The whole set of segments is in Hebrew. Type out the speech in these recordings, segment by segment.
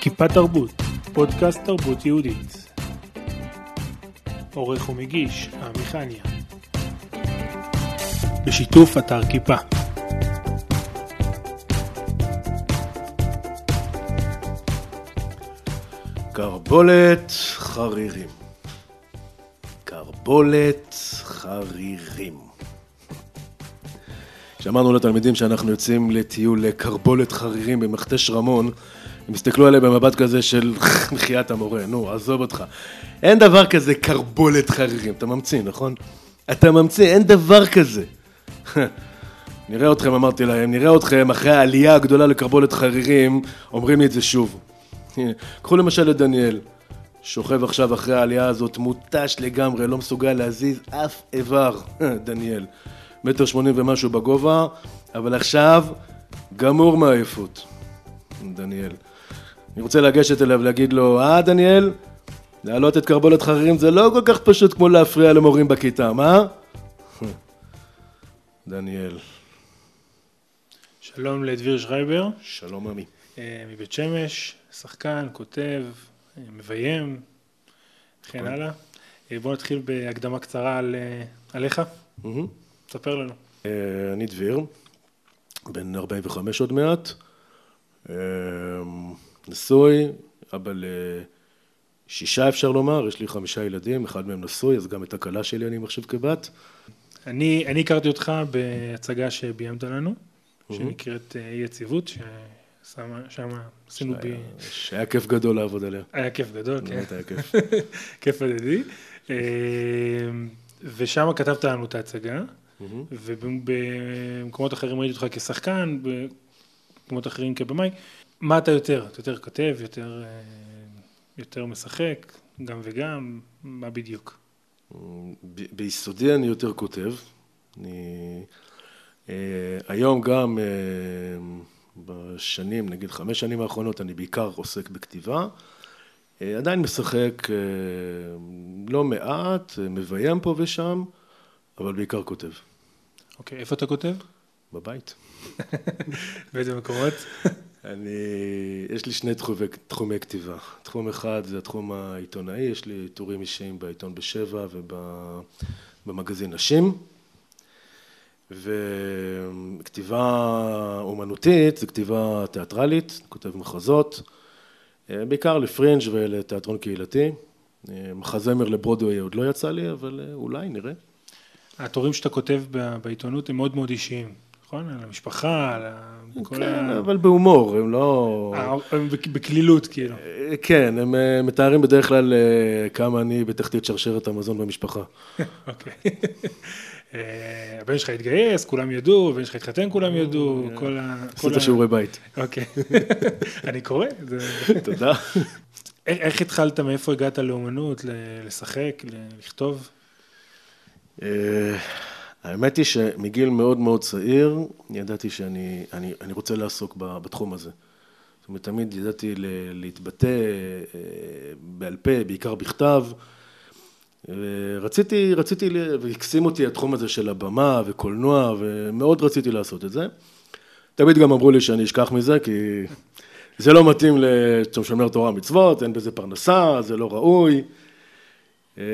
כיפה תרבות, פודקאסט תרבות יהודית. עורך ומגיש, עמיחניה. בשיתוף אתר כיפה. קרבולת חרירים. קרבולת חרירים. כשאמרנו לתלמידים שאנחנו יוצאים לטיול לקרבולת חרירים במכתש רמון, הם הסתכלו עליהם במבט כזה של מחיית המורה, נו, עזוב אותך. אין דבר כזה קרבולת חרירים, אתה ממציא, נכון? אתה ממציא, אין דבר כזה. נראה אתכם, אמרתי להם, נראה אתכם אחרי העלייה הגדולה לקרבולת חרירים, אומרים לי את זה שוב. קחו למשל את דניאל, שוכב עכשיו אחרי העלייה הזאת, מותש לגמרי, לא מסוגל להזיז אף איבר, דניאל. מטר שמונים ומשהו בגובה, אבל עכשיו גמור מעייפות. דניאל. אני רוצה לגשת אליו ולהגיד לו, אה דניאל, להעלות את קרבולת חרירים זה לא כל כך פשוט כמו להפריע למורים בכיתה, מה? דניאל. שלום לדביר שרייבר, שלום עמי. אה, מבית שמש, שחקן, כותב, אה, מביים, וכן נכון. הלאה. אה, בואו נתחיל בהקדמה קצרה על, עליך, מהמם. ספר לנו. אה, אני דביר, בן 45 עוד מעט, אה, נשוי, אבא לשישה אפשר לומר, יש לי חמישה ילדים, אחד מהם נשוי, אז גם את הכלה שלי אני מחשיב כבת. אני, אני הכרתי אותך בהצגה שביימת לנו, שנקראת אה, יציבות, ששם עשינו ב... שהיה כיף גדול לעבוד עליה. היה כיף גדול, כן. באמת היה כיף. כיף הדדי. אה, ושם כתבת לנו את ההצגה, מהמם. ובמקומות אחרים ראיתי אותך כשחקן, במקומות אחרים כבמאי. מה אתה יותר? אתה יותר כותב, יותר, אה, יותר משחק, גם וגם, מה בדיוק? ב- ביסודי אני יותר כותב. אני, אה, היום גם אה, בשנים, נגיד חמש שנים האחרונות, אני בעיקר עוסק בכתיבה. אה, עדיין משחק אה, לא מעט, אה, מביים פה ושם, אבל בעיקר כותב. אוקיי, איפה אתה כותב? בבית. באיזה מקומות? אני, יש לי שני תחומי, תחומי כתיבה. תחום אחד זה התחום העיתונאי, יש לי טורים אישיים בעיתון בשבע ובמגזין נשים. וכתיבה אומנותית זה כתיבה תיאטרלית, כותב מחזות, אה, בעיקר לפרינג' ולתיאטרון קהילתי. אה, מחזמר לברודווי עוד לא יצא לי, אבל אה, אולי, נראה. התורים שאתה כותב בעיתונות הם מאוד מאוד אישיים, נכון? על המשפחה, על ה- כל כן, ה... אבל בהומור, הם לא... אה, הם בק- בקלילות, כאילו. אה, כן, הם אה, מתארים בדרך כלל כמה אני בתחתית שרשרת המזון במשפחה. אוקיי. הבן שלך התגייס, כולם ידעו, הבן שלך התחתן, כולם ידעו, כל ה... עשית שיעורי בית. אוקיי. אני קורא. תודה. איך- התחלת, מאיפה הגעת לאומנות, לשחק, לכתוב? אה, האמת היא שמגיל מאוד מאוד צעיר, ידעתי שאני אני, אני רוצה לעסוק בתחום הזה. זאת אומרת, תמיד ידעתי להתבטא אה, בעל פה, בעיקר בכתב. רציתי, ל- והקסים אותי התחום הזה של הבמה וקולנוע, ומאוד רציתי לעשות את זה. תמיד גם אמרו לי שאני אשכח מזה, כי זה לא מתאים לשומר תורה ומצוות, אין בזה פרנסה, זה לא ראוי. אה,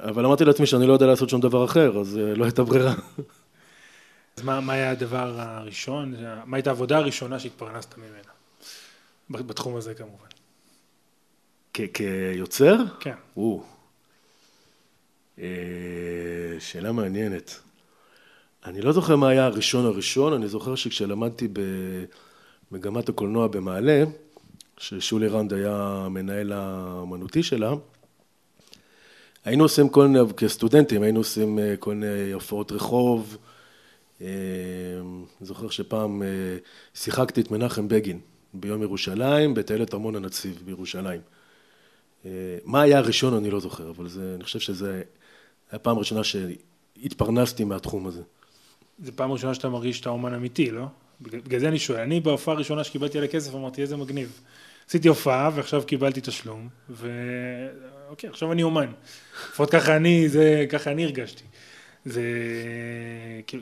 אבל אמרתי לעצמי שאני לא יודע לעשות שום דבר אחר, אז אה, לא הייתה ברירה. אז מה מה היה הדבר הראשון, מה הייתה העבודה הראשונה שהתפרנסת ממנה? בתחום הזה כמובן. כ- כיוצר? כן. או. אה, שאלה מעניינת. אני לא זוכר מה היה הראשון הראשון, אני זוכר שכשלמדתי במגמת הקולנוע במעלה, ששולי רנד היה המנהל האמנותי שלה, היינו עושים כל מיני, כסטודנטים, היינו עושים אה, כל מיני הופעות רחוב. אה, זוכר שפעם אה, שיחקתי את מנחם בגין ביום ירושלים, בטיילת ארמון הנציב בירושלים. מה היה הראשון אני לא זוכר, אבל זה, אני חושב שזה היה הפעם הראשונה שהתפרנסתי מהתחום הזה. זו פעם ראשונה שאתה מרגיש שאתה אומן אמיתי, לא? בגלל זה אני שואל. אני בהופעה הראשונה שקיבלתי עליה כסף אמרתי איזה מגניב. עשיתי הופעה ועכשיו קיבלתי תשלום, ואוקיי, עכשיו אני אומן. לפחות ככה אני, זה, ככה אני הרגשתי. זה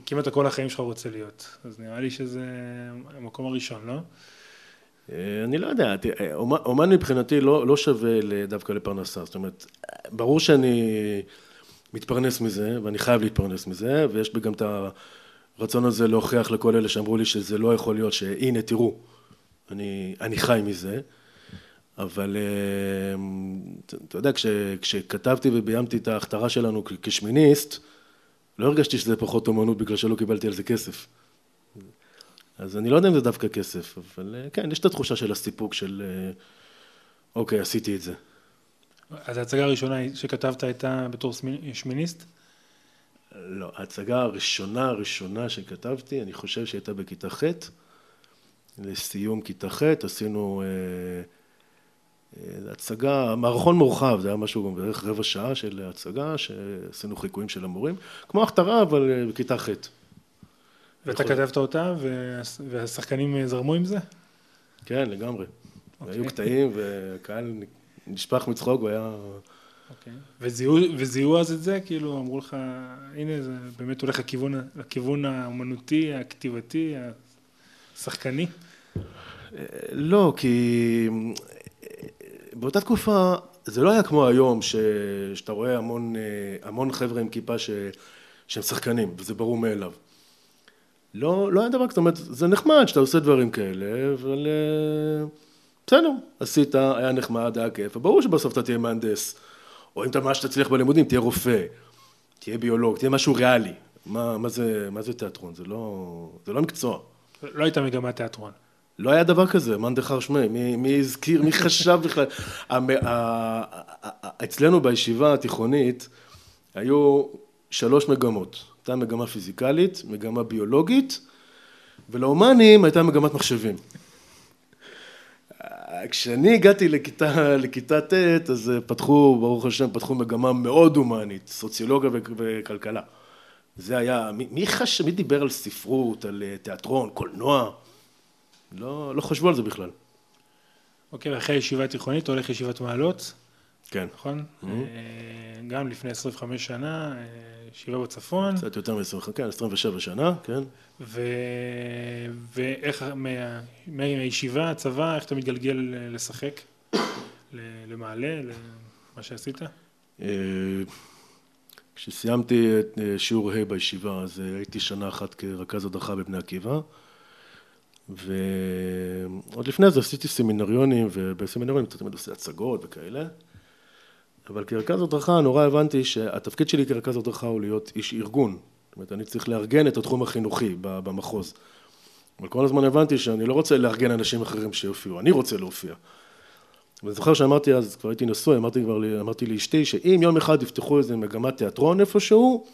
כמעט כל החיים שלך רוצה להיות, אז נראה לי שזה המקום הראשון, לא? אה, אני לא יודע, אומן, אומן מבחינתי לא, לא שווה דווקא לפרנסה, זאת אומרת, ברור שאני מתפרנס מזה, ואני חייב להתפרנס מזה, ויש בי גם את הרצון הזה להוכיח לכל אלה שאמרו לי שזה לא יכול להיות, שהנה תראו, אני, אני חי מזה, אבל אה, אתה יודע, כש, כשכתבתי וביימתי את ההכתרה שלנו כשמיניסט, לא הרגשתי שזה פחות אומנות בגלל שלא קיבלתי על זה כסף. אז אני לא יודע אם זה דווקא כסף, אבל אה, כן, יש את התחושה של הסיפוק של אה, אוקיי, עשיתי את זה. אז ההצגה הראשונה שכתבת הייתה בתור שמיניסט? לא, ההצגה הראשונה הראשונה שכתבתי, אני חושב שהייתה בכיתה ח', לסיום כיתה ח', עשינו אה, הצגה, מערכון מורחב, זה היה משהו גם בערך רבע שעה של הצגה, שעשינו חיקויים של המורים, כמו הכתרה, אבל אה, בכיתה ח'. ואתה כתבת אותה, והשחקנים זרמו עם זה? כן, לגמרי. Okay. אוקיי. היו קטעים, והקהל נשפך מצחוק, הוא היה... אוקיי. Okay. וזיהו אז את זה? כאילו, אמרו לך, הנה, זה באמת הולך לכיוון, לכיוון האומנותי, הכתיבתי, השחקני? לא, כי באותה תקופה זה לא היה כמו היום ש... שאתה רואה המון, המון חבר'ה עם כיפה ש... שהם שחקנים, וזה ברור מאליו. לא, לא היה דבר כזה, זאת אומרת, זה נחמד שאתה עושה דברים כאלה, אבל אה, בסדר, עשית, היה נחמד, היה כיף, וברור שבסוף אתה תהיה מהנדס, או אם אתה ממש תצליח בלימודים, תהיה רופא, תהיה ביולוג, תהיה משהו ריאלי. מה, מה, זה, מה זה תיאטרון? זה לא, זה לא מקצוע. לא הייתה מגמת תיאטרון. לא היה דבר כזה, מאן דחר שמי, מי, מי הזכיר, מי חשב בכלל. אצלנו בישיבה התיכונית היו שלוש מגמות. הייתה מגמה פיזיקלית, מגמה ביולוגית, ולהומנים הייתה מגמת מחשבים. כשאני הגעתי לכיתה, לכיתה ט', אז פתחו, ברוך השם, פתחו מגמה מאוד הומנית, סוציולוגיה וכלכלה. זה היה, מי, מי חש... מי דיבר על ספרות, על אה, תיאטרון, קולנוע? לא, לא חשבו על זה בכלל. אוקיי, ואחרי ישיבה תיכונית, הולך ישיבת מעלות. כן. נכון? Mm-hmm. גם לפני 25 שנה, אה, ישיבה בצפון. קצת יותר מ-25, כן, 27 שנה, כן. ו... ואיך, מה... מהישיבה, הצבא, איך אתה מתגלגל לשחק? למעלה, למה שעשית? כשסיימתי את שיעור ה' בישיבה, אז הייתי שנה אחת כרכז הדרכה בבני עקיבא. ועוד לפני זה עשיתי סמינריונים, ובסמינריונים תמיד עושה הצגות וכאלה. אבל כרכז הדרכה נורא הבנתי שהתפקיד שלי כרכז הדרכה הוא להיות איש ארגון. זאת אומרת, אני צריך לארגן את התחום החינוכי במחוז. אבל כל הזמן הבנתי שאני לא רוצה לארגן אנשים אחרים שיופיעו, אני רוצה להופיע. ואני זוכר שאמרתי אז, כבר הייתי נשוי, אמרתי כבר, אמרתי לאשתי שאם יום אחד יפתחו איזה מגמת תיאטרון איפשהו,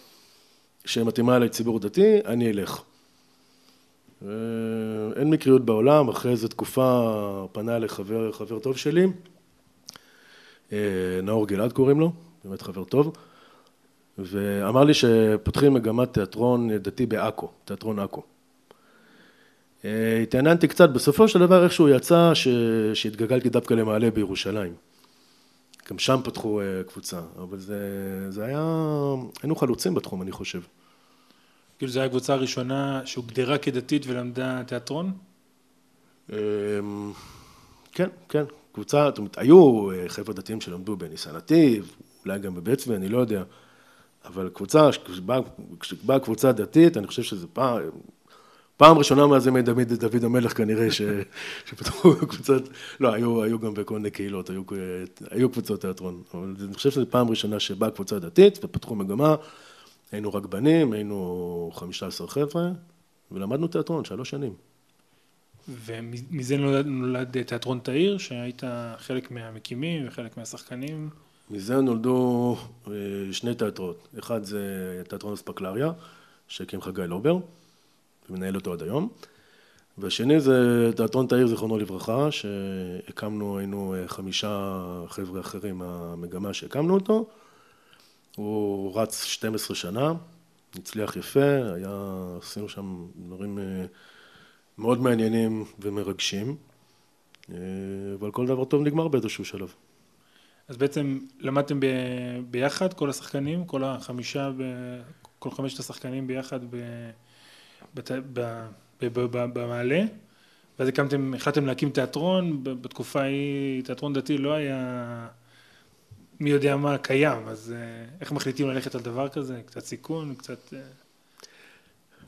שמתאימה לציבור דתי, אני אלך. אין מקריות בעולם, אחרי איזו תקופה פנה אליי חבר, טוב שלי, אה, נאור גלעד קוראים לו, באמת חבר טוב, ואמר לי שפותחים מגמת תיאטרון דתי בעכו, תיאטרון עכו. אה, התעניינתי קצת, בסופו של דבר איכשהו יצא ש... שהתגלגלתי דווקא למעלה בירושלים. גם שם פתחו אה, קבוצה, אבל זה, זה היה, היינו חלוצים בתחום אני חושב. כאילו זו הייתה הקבוצה הראשונה שהוגדרה כדתית ולמדה תיאטרון? אמ, כן, כן, קבוצה, זאת אומרת, היו אה, חבר'ה דתיים שלמדו בניסן נתיב, אולי גם בבית צבי, אני לא יודע, אבל קבוצה, כשבאה קבוצה דתית, אני חושב שזה פעם, פעם ראשונה מאז ימי דוד, דוד המלך כנראה, ש, שפתחו קבוצת, לא, היו, היו גם בכל מיני קהילות, היו, היו קבוצות תיאטרון, אבל אני חושב שזו פעם ראשונה שבאה קבוצה דתית ופתחו מגמה, היינו רק בנים, היינו 15 חבר'ה, ולמדנו תיאטרון שלוש שנים. ומזה נולד, נולד תיאטרון תאיר, שהיית חלק מהמקימים וחלק מהשחקנים? מזה נולדו אה, שני תיאטרות. אחד זה תיאטרון אספקלריה, שהקים חגי לובר, ומנהל אותו עד היום. והשני זה תיאטרון תאיר, זיכרונו לברכה, שהקמנו, היינו אה, חמישה חבר'ה אחרים מהמגמה שהקמנו אותו. הוא רץ 12 שנה, הצליח יפה, היה, עשינו שם דברים אה, מאוד מעניינים ומרגשים, אה, אבל כל דבר טוב נגמר באיזשהו שלב. אז בעצם למדתם ב... ביחד, כל השחקנים, כל החמישה, ב... כל חמשת השחקנים ביחד ב, בת, ב, ב, ב, ב, במעלה, ואז הקמתם, החלטתם להקים תיאטרון, בתקופה ההיא תיאטרון דתי לא היה מי יודע מה קיים, אז אה, איך מחליטים ללכת על דבר כזה? קצת סיכון, קצת... אה,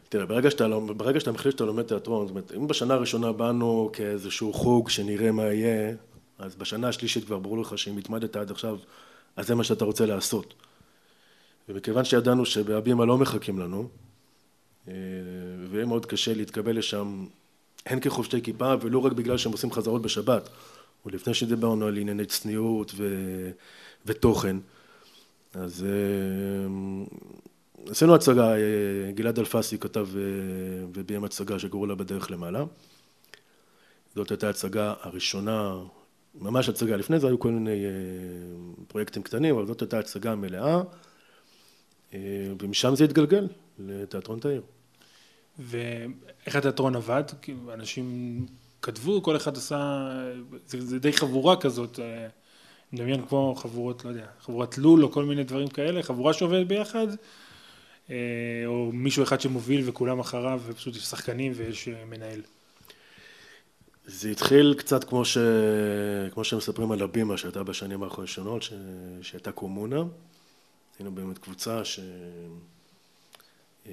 תראה, ברגע שאתה, ברגע שאתה מחליט שאתה לומד תיאטרון, זאת אומרת, אם בשנה הראשונה באנו כאיזשהו חוג שנראה מה יהיה, אז בשנה השלישית כבר ברור לך שאם התמדת עד עכשיו, אז זה מה שאתה רוצה לעשות. ומכיוון שידענו שבהבימה לא מחכים לנו, אה, ויהיה מאוד קשה להתקבל לשם הן כחובשי כיפה ולא רק בגלל שהם עושים חזרות בשבת, ולפני שדיברנו על ענייני צניעות ו... ותוכן, אז אה, עשינו הצגה, אה, גלעד אלפסי כתב וביים הצגה שקראו לה בדרך למעלה. זאת הייתה הצגה הראשונה, ממש הצגה, לפני זה היו כל מיני פרויקטים קטנים, אבל זאת הייתה הצגה מלאה. אה, ומשם זה התגלגל לתיאטרון תאיר. ואיך התיאטרון עבד? אנשים כתבו, כל אחד עשה, זה, זה די חבורה כזאת, אה, מדמיין כמו חבורות, לא יודע, חבורת לול או כל מיני דברים כאלה, חבורה שעובדת ביחד, אה, או מישהו אחד שמוביל וכולם אחריו, ופשוט יש שחקנים ויש מנהל. זה התחיל קצת כמו, ש... כמו שמספרים על הבימה שהייתה בשנים האחרונות, ש... שהייתה קומונה. היינו באמת קבוצה ש... אה,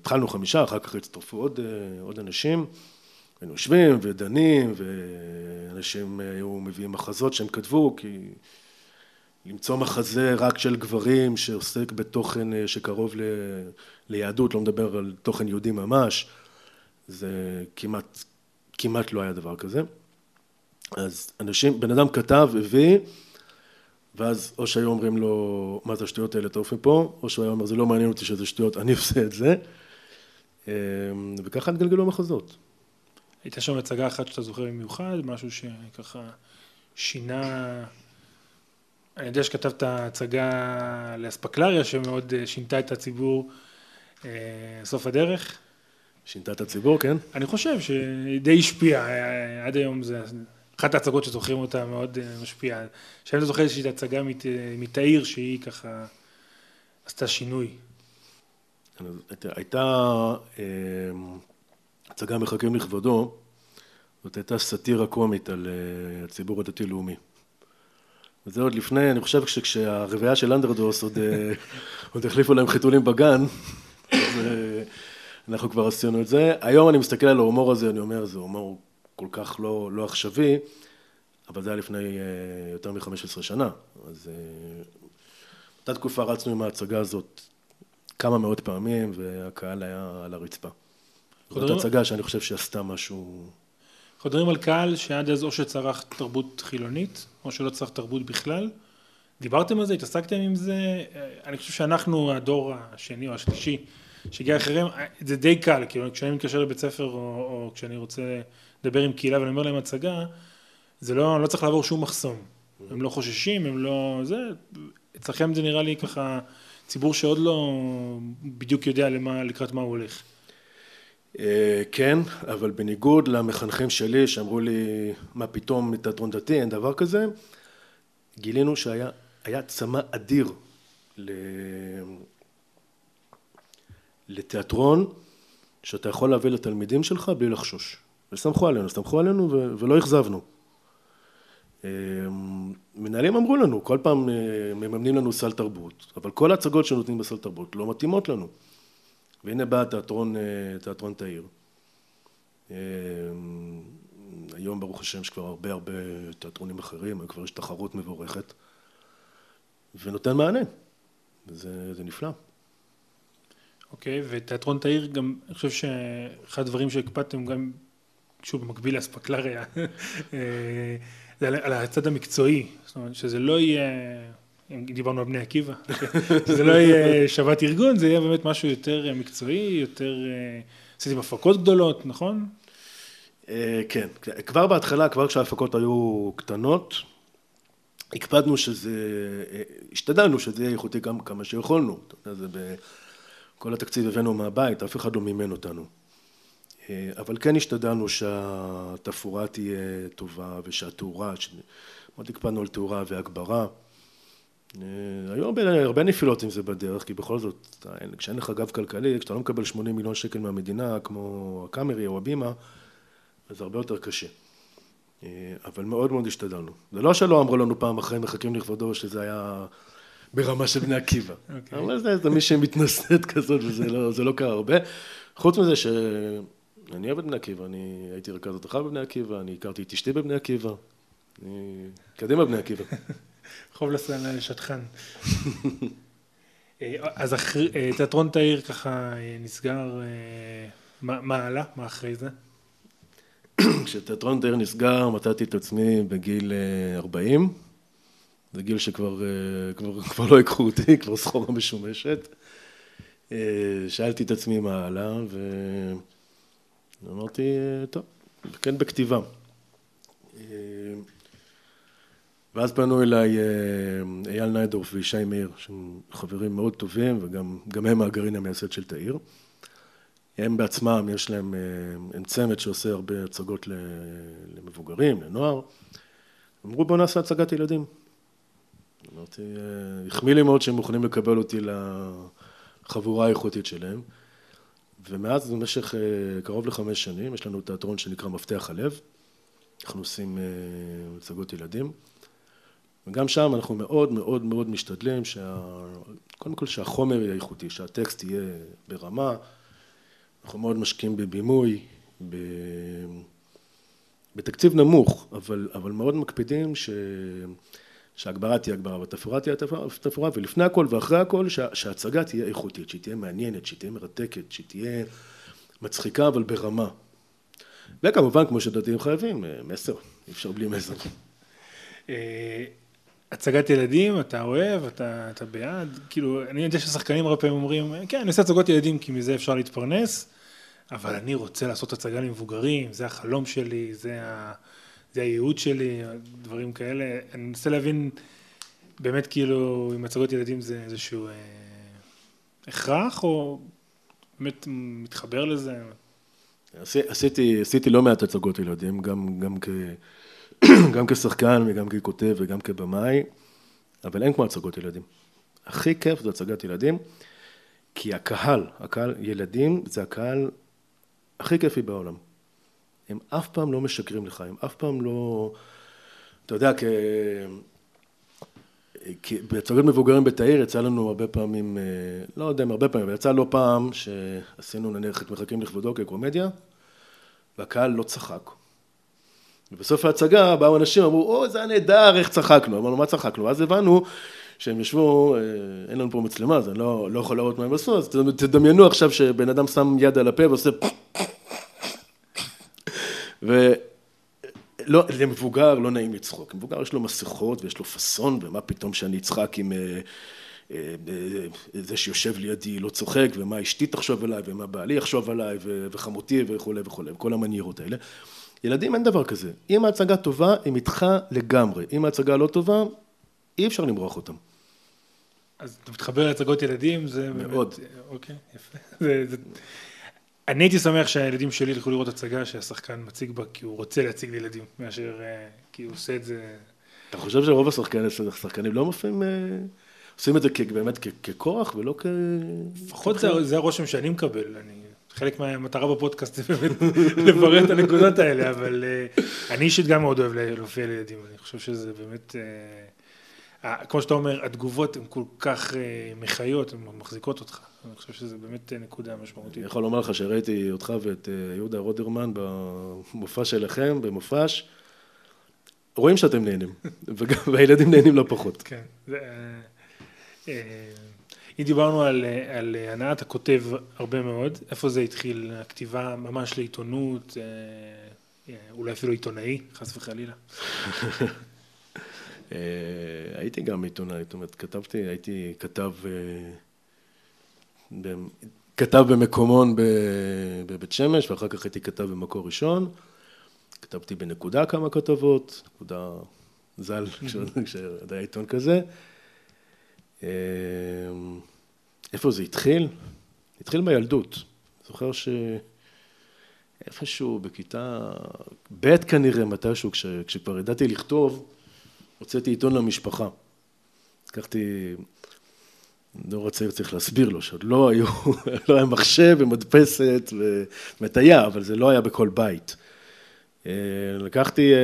התחלנו חמישה, אחר כך הצטרפו עוד, אה, עוד אנשים, היינו יושבים ודנים, ואנשים היו מביאים מחזות שהם כתבו, כי למצוא מחזה רק של גברים שעוסק בתוכן אה, שקרוב ל... ליהדות, לא מדבר על תוכן יהודי ממש, זה כמעט, כמעט לא היה דבר כזה. אז אנשים, בן אדם כתב, הביא, ואז או שהיו אומרים לו, מה זה השטויות האלה, תעוף מפה, או שהוא היה אומר, זה לא מעניין אותי שזה שטויות, אני עושה את זה. אמ, וככה התגלגלו המחזות. הייתה שם הצגה אחת שאתה זוכר במיוחד, משהו שככה שינה... אני יודע שכתבת הצגה לאספקלריה שמאוד אה, שינתה את הציבור אה, סוף הדרך. שינתה את הציבור, כן? אני חושב שדי השפיע, אה, עד היום זה אחת ההצגות שזוכרים אותה מאוד משפיעה. שאני לא זוכר איזושהי הצגה מתאיר שהיא ככה עשתה שינוי. הייתה הצגה מחכים לכבודו, זאת הייתה סאטירה קומית על אה, הציבור הדתי-לאומי. וזה עוד לפני, אני חושב שכשהרביעייה של אנדרדוס עוד, עוד החליפו להם חיתולים בגן, אז אנחנו כבר עשינו את זה. היום אני מסתכל על ההומור הזה, אני אומר, זה הומור כל כך לא, לא עכשווי, אבל זה היה לפני יותר מ-15 שנה. אז באותה תקופה רצנו עם ההצגה הזאת כמה מאות פעמים, והקהל היה על הרצפה. זאת הצגה שאני חושב שעשתה משהו... אנחנו מדברים על קהל שעד אז או שצרך תרבות חילונית, או שלא צרך תרבות בכלל. דיברתם על זה? התעסקתם עם זה? אני חושב שאנחנו, הדור השני או השלישי, שהגיע אחריהם, זה די קל, כאילו כשאני מתקשר לבית ספר או, או כשאני רוצה לדבר עם קהילה ואני אומר להם הצגה, זה לא, לא צריך לעבור שום מחסום. הם לא חוששים, הם לא... זה... אצלכם זה נראה לי ככה ציבור שעוד לא בדיוק יודע למה, לקראת מה הוא הולך. אה, כן, אבל בניגוד למחנכים שלי שאמרו לי, מה פתאום מתיאטרון דתי, אין דבר כזה, גילינו שהיה צמא אדיר לתיאטרון שאתה יכול להביא לתלמידים שלך בלי לחשוש. וסמכו עלינו, סמכו עלינו ולא אכזבנו. אמ, מנהלים אמרו לנו, כל פעם אה, מממנים לנו סל תרבות, אבל כל ההצגות שנותנים בסל תרבות לא מתאימות לנו. והנה בא תיאטרון, אה, תיאטרון תאיר. אמ, היום ברוך השם יש כבר הרבה הרבה תיאטרונים אחרים, כבר יש תחרות מבורכת, ונותן מענה, וזה נפלא. אוקיי, okay, ותיאטרון תאיר גם, אני חושב שאחד הדברים שהקפדתם גם שוב, במקביל לאספקלריה, אה, זה על הצד המקצועי, זאת אומרת שזה לא יהיה, דיברנו על בני עקיבא, שזה לא יהיה שבת ארגון, זה יהיה באמת משהו יותר מקצועי, יותר, אה, עשיתם הפקות גדולות, נכון? אה, כן, כבר בהתחלה, כבר כשההפקות היו קטנות, הקפדנו שזה, השתדלנו שזה יהיה איכותי גם כמה שיכולנו, כל התקציב הבאנו מהבית, אף אחד לא מימן אותנו. אה, אבל כן השתדלנו שהתפאורה תהיה טובה ושהתאורה, מאוד הקפדנו על תאורה והגברה. אה, היו הרבה, הרבה נפילות עם זה בדרך, כי בכל זאת, כשאין לך גב כלכלי, כשאתה לא מקבל 80 מיליון שקל מהמדינה, כמו הקאמרי או הבימה, אז זה הרבה יותר קשה. אה, אבל מאוד מאוד השתדלנו. זה לא שלא אמרו לנו פעם אחרי מחכים לכבודו, שזה היה ברמה של בני עקיבא. Okay. אוקיי. אבל זה, זה מי שמתנשאת כזאת, וזה לא, לא קרה הרבה. חוץ מזה שאני אוהב את בני עקיבא, אני הייתי רכז התחל בבני עקיבא, אני הכרתי את אשתי בבני עקיבא. אני... קדימה בני עקיבא. חוב לשטחן. אה, אז אה, תיאטרון תאיר ככה אה, נסגר, מה עלה? מה אחרי זה? כשתיאטרון תאיר נסגר, מצאתי את עצמי בגיל 40. זה גיל שכבר כבר, כבר לא ייקחו אותי, כבר סחורה משומשת. שאלתי את עצמי מה עלה, ואמרתי, טוב, כן בכתיבה. ואז פנו אליי אה, אייל ניידורף וישי מאיר, שהם חברים מאוד טובים, וגם הם הגרעין המייסד של תאיר. הם בעצמם, יש להם, אה, הם צמד שעושה הרבה הצגות למבוגרים, לנוער. אמרו בואו נעשה הצגת ילדים. אמרתי, אה, החמיא לי מאוד שהם מוכנים לקבל אותי לחבורה האיכותית שלהם. ומאז במשך קרוב לחמש שנים, יש לנו תיאטרון שנקרא מפתח הלב. אנחנו עושים הצגות ילדים. וגם שם אנחנו מאוד מאוד מאוד משתדלים, שה... קודם כל שהחומר יהיה איכותי, שהטקסט יהיה ברמה, אנחנו מאוד משקיעים בבימוי, ב... בתקציב נמוך, אבל, אבל מאוד מקפידים ש... שהגברה תהיה הגברה והתפאורה תהיה תפאורה, ולפני הכל ואחרי הכל שה... שההצגה תהיה איכותית, שהיא תהיה מעניינת, שהיא תהיה מרתקת, שהיא תהיה מצחיקה אבל ברמה. וכמובן, כמו שדתיים חייבים, מסר, אי אפשר בלי מסר. הצגת ילדים, אתה אוהב, אתה, אתה בעד, כאילו, אני יודע ששחקנים הרבה פעמים אומרים, כן, אני עושה הצגות ילדים כי מזה אפשר להתפרנס, אבל אני רוצה לעשות הצגה למבוגרים, זה החלום שלי, זה, ה, זה הייעוד שלי, דברים כאלה. אני מנסה להבין, באמת כאילו, אם הצגות ילדים זה איזשהו אה, הכרח, או באמת מתחבר לזה? עשיתי, עשיתי לא מעט הצגות ילדים, גם, גם כ... גם כשחקן וגם ככותב וגם כבמאי, אבל אין כמו הצגות ילדים. הכי כיף זה הצגת ילדים, כי הקהל, הקהל, ילדים זה הקהל הכי כיפי בעולם. הם אף פעם לא משקרים לך, הם אף פעם לא... אתה יודע, כ... בהצגות מבוגרים בתאיר יצא לנו הרבה פעמים, אה, לא יודע אם הרבה פעמים, אבל יצא לא פעם שעשינו נניח את מחכים לכבודו כקומדיה, והקהל לא צחק. ובסוף ההצגה באו אנשים, אמרו, או, זה היה נהדר, איך צחקנו. אמרנו, מה צחקנו? ואז הבנו שהם ישבו, אה, אין לנו פה מצלמה, אז אני לא, לא יכול להראות מה הם עשו, אז תדמיינו עכשיו שבן אדם שם יד על הפה ועושה... ולא, למבוגר לא נעים לצחוק. למבוגר יש לו מסכות ויש לו פאסון, ומה פתאום שאני אצחק עם... אה, אה, זה שיושב לידי לא צוחק, ומה אשתי תחשוב עליי, ומה בעלי יחשוב עליי, וחמותי וכולי וכולי, כל המניירות האלה. ילדים אין דבר כזה. אם ההצגה טובה, הם איתך לגמרי. אם ההצגה לא טובה, אי אפשר למרוח אותם. אז אתה מתחבר להצגות ילדים, זה מאוד. באמת, אוקיי, יפה. זה, זה... אני הייתי שמח שהילדים שלי ילכו לראות הצגה שהשחקן מציג בה כי הוא רוצה להציג לילדים, מאשר אה, כי הוא עושה את זה... אתה חושב שרוב השחקנים, לא מופיעים, אה, עושים את זה באמת ככוח ולא כ... לפחות זה, זה הרושם שאני מקבל, אני חלק מהמטרה בפודקאסט זה באמת לברר את הנקודות האלה, אבל uh, אני אישית גם מאוד אוהב להופיע לילדים, אני חושב שזה באמת, uh, כמו שאתה אומר, התגובות הן כל כך uh, מחיות, הן מחזיקות אותך, אני חושב שזה באמת נקודה משמעותית. אני יכול לומר לך שראיתי אותך ואת יהודה רודרמן במופע שלכם, במופש, רואים שאתם נהנים, והילדים נהנים לא פחות. כן. אם דיברנו על, על הנעת הכותב הרבה מאוד, איפה זה התחיל? הכתיבה ממש לעיתונות, אה, אולי אפילו עיתונאי, חס וחלילה. אה, הייתי גם עיתונאי, זאת אומרת, כתבתי, הייתי כתב, אה, כתב במקומון בבית שמש, ואחר כך הייתי כתב במקור ראשון. כתבתי בנקודה כמה כתבות, נקודה ז"ל, כשהיה עיתון כזה. אמ, איפה זה התחיל? התחיל בילדות. זוכר שאיפשהו בכיתה ב' כנראה, מתישהו, כש... כשכבר ידעתי לכתוב, הוצאתי עיתון למשפחה. לקחתי, דור הצעיר צריך להסביר לו שעוד לא היו, לא היה מחשב ומדפסת ומטיה, אבל זה לא היה בכל בית. אה, לקחתי אה,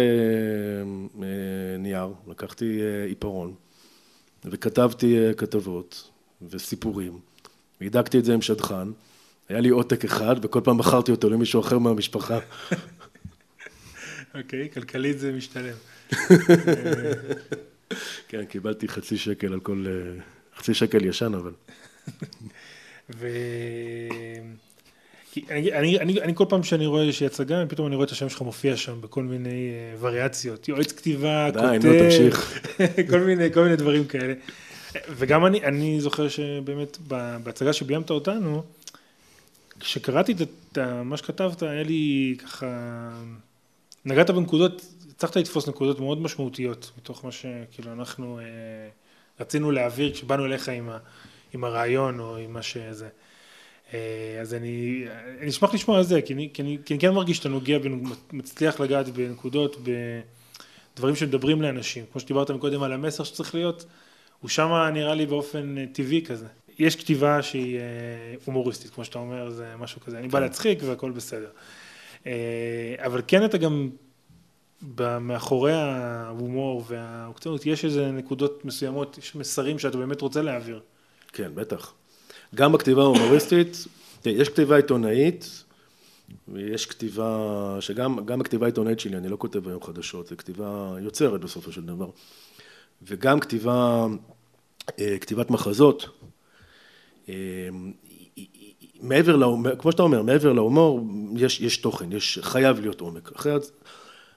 אה, נייר, לקחתי עיפרון וכתבתי כתבות וסיפורים, והדקתי את זה עם שדכן, היה לי עותק אחד וכל פעם מכרתי אותו למישהו אחר מהמשפחה. אוקיי, okay, כלכלית זה משתלם. כן, קיבלתי חצי שקל על כל... חצי שקל ישן אבל. ו... כי אני, אני, אני, אני כל פעם שאני רואה איזושהי הצגה, פתאום אני רואה את השם שלך מופיע שם בכל מיני uh, וריאציות, יועץ כתיבה, די, כותב, נו תמשיך. כל, מיני, כל מיני דברים כאלה. וגם אני, אני זוכר שבאמת בהצגה שביימת אותנו, כשקראתי את מה שכתבת, היה לי ככה, נגעת בנקודות, הצלחת לתפוס נקודות מאוד משמעותיות מתוך מה שכאילו אנחנו אה, רצינו להעביר כשבאנו אליך עם, ה, עם הרעיון או עם מה שזה. אה, אז אני, אני אשמח לשמוע על זה, כי אני, כי, אני, כי אני כן מרגיש שאתה נוגע, מצליח לגעת בנקודות, בדברים שמדברים לאנשים. כמו שדיברת מקודם על המסר שצריך להיות, הוא שמה נראה לי באופן אה, טבעי כזה. יש כתיבה שהיא אה, הומוריסטית, כמו שאתה אומר, זה משהו כזה. אני בא כן. להצחיק והכל בסדר. אבל כן אתה גם, מאחורי ההומור והאוקציונות, יש איזה נקודות מסוימות, יש מסרים שאתה באמת רוצה להעביר. כן, בטח. גם בכתיבה ההומוריסטית, יש כתיבה עיתונאית, ויש כתיבה, שגם גם בכתיבה העיתונאית שלי, אני לא כותב היום חדשות, זה כתיבה יוצרת בסופו של דבר, וגם כתיבה, אה, כתיבת מחזות, אה, מעבר להומור, כמו שאתה אומר, מעבר להומור, יש, יש תוכן, יש, חייב להיות עומק. אחרת,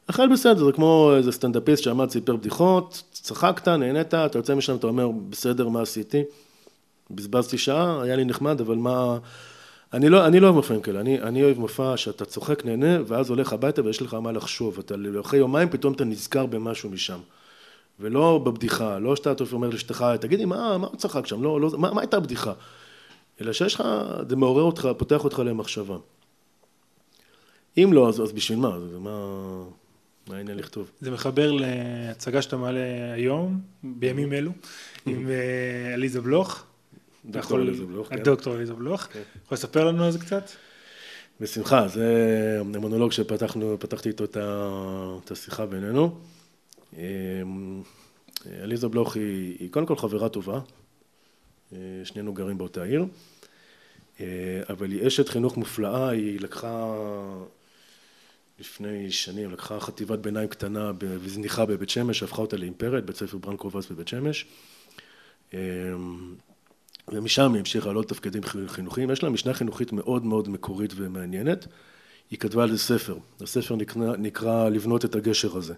אחרת בסדר, זה כמו איזה סטנדאפיסט שעמד, סיפר בדיחות, צחקת, נהנית, אתה יוצא משם, אתה אומר, בסדר, מה עשיתי? בזבזתי שעה, היה לי נחמד, אבל מה... אני לא, אני לא אוהב מופעים כאלה, אני, אני אוהב מופע שאתה צוחק, נהנה, ואז הולך הביתה ויש לך מה לחשוב. אתה אחרי יומיים פתאום אתה נזכר במשהו משם. ולא בבדיחה, לא שאתה אומר לאשתך, תגידי, מה, מה צחק שם? לא, לא, מה, מה הייתה הבדיחה? אלא שיש לך, זה מעורר אותך, פותח אותך למחשבה. אם לא, אז, אז בשביל מה? זה מה... מה העניין לכתוב? זה מחבר להצגה שאתה מעלה היום, בימים אלו, עם אה, עליזה בלוך. דוקטור עליזה בלוך. דוקטור עליזה בלוך. כן. יכול לספר לנו על זה קצת? בשמחה, זה המונולוג שפתחנו, פתחתי איתו את השיחה בינינו. אמ, עליזה בלוך היא, היא קודם כל חברה טובה, אה, שנינו גרים באותה עיר, אה, אבל היא אשת חינוך מופלאה, היא לקחה לפני שנים, לקחה חטיבת ביניים קטנה וזניחה בבית שמש, הפכה אותה לאימפרית, בית ספר ברנקובס בבית שמש. ומשם היא המשיכה לעוד תפקידים חינוכיים. יש לה משנה חינוכית מאוד מאוד מקורית ומעניינת. היא כתבה על זה ספר. הספר נקרא, נקרא לבנות את הגשר הזה.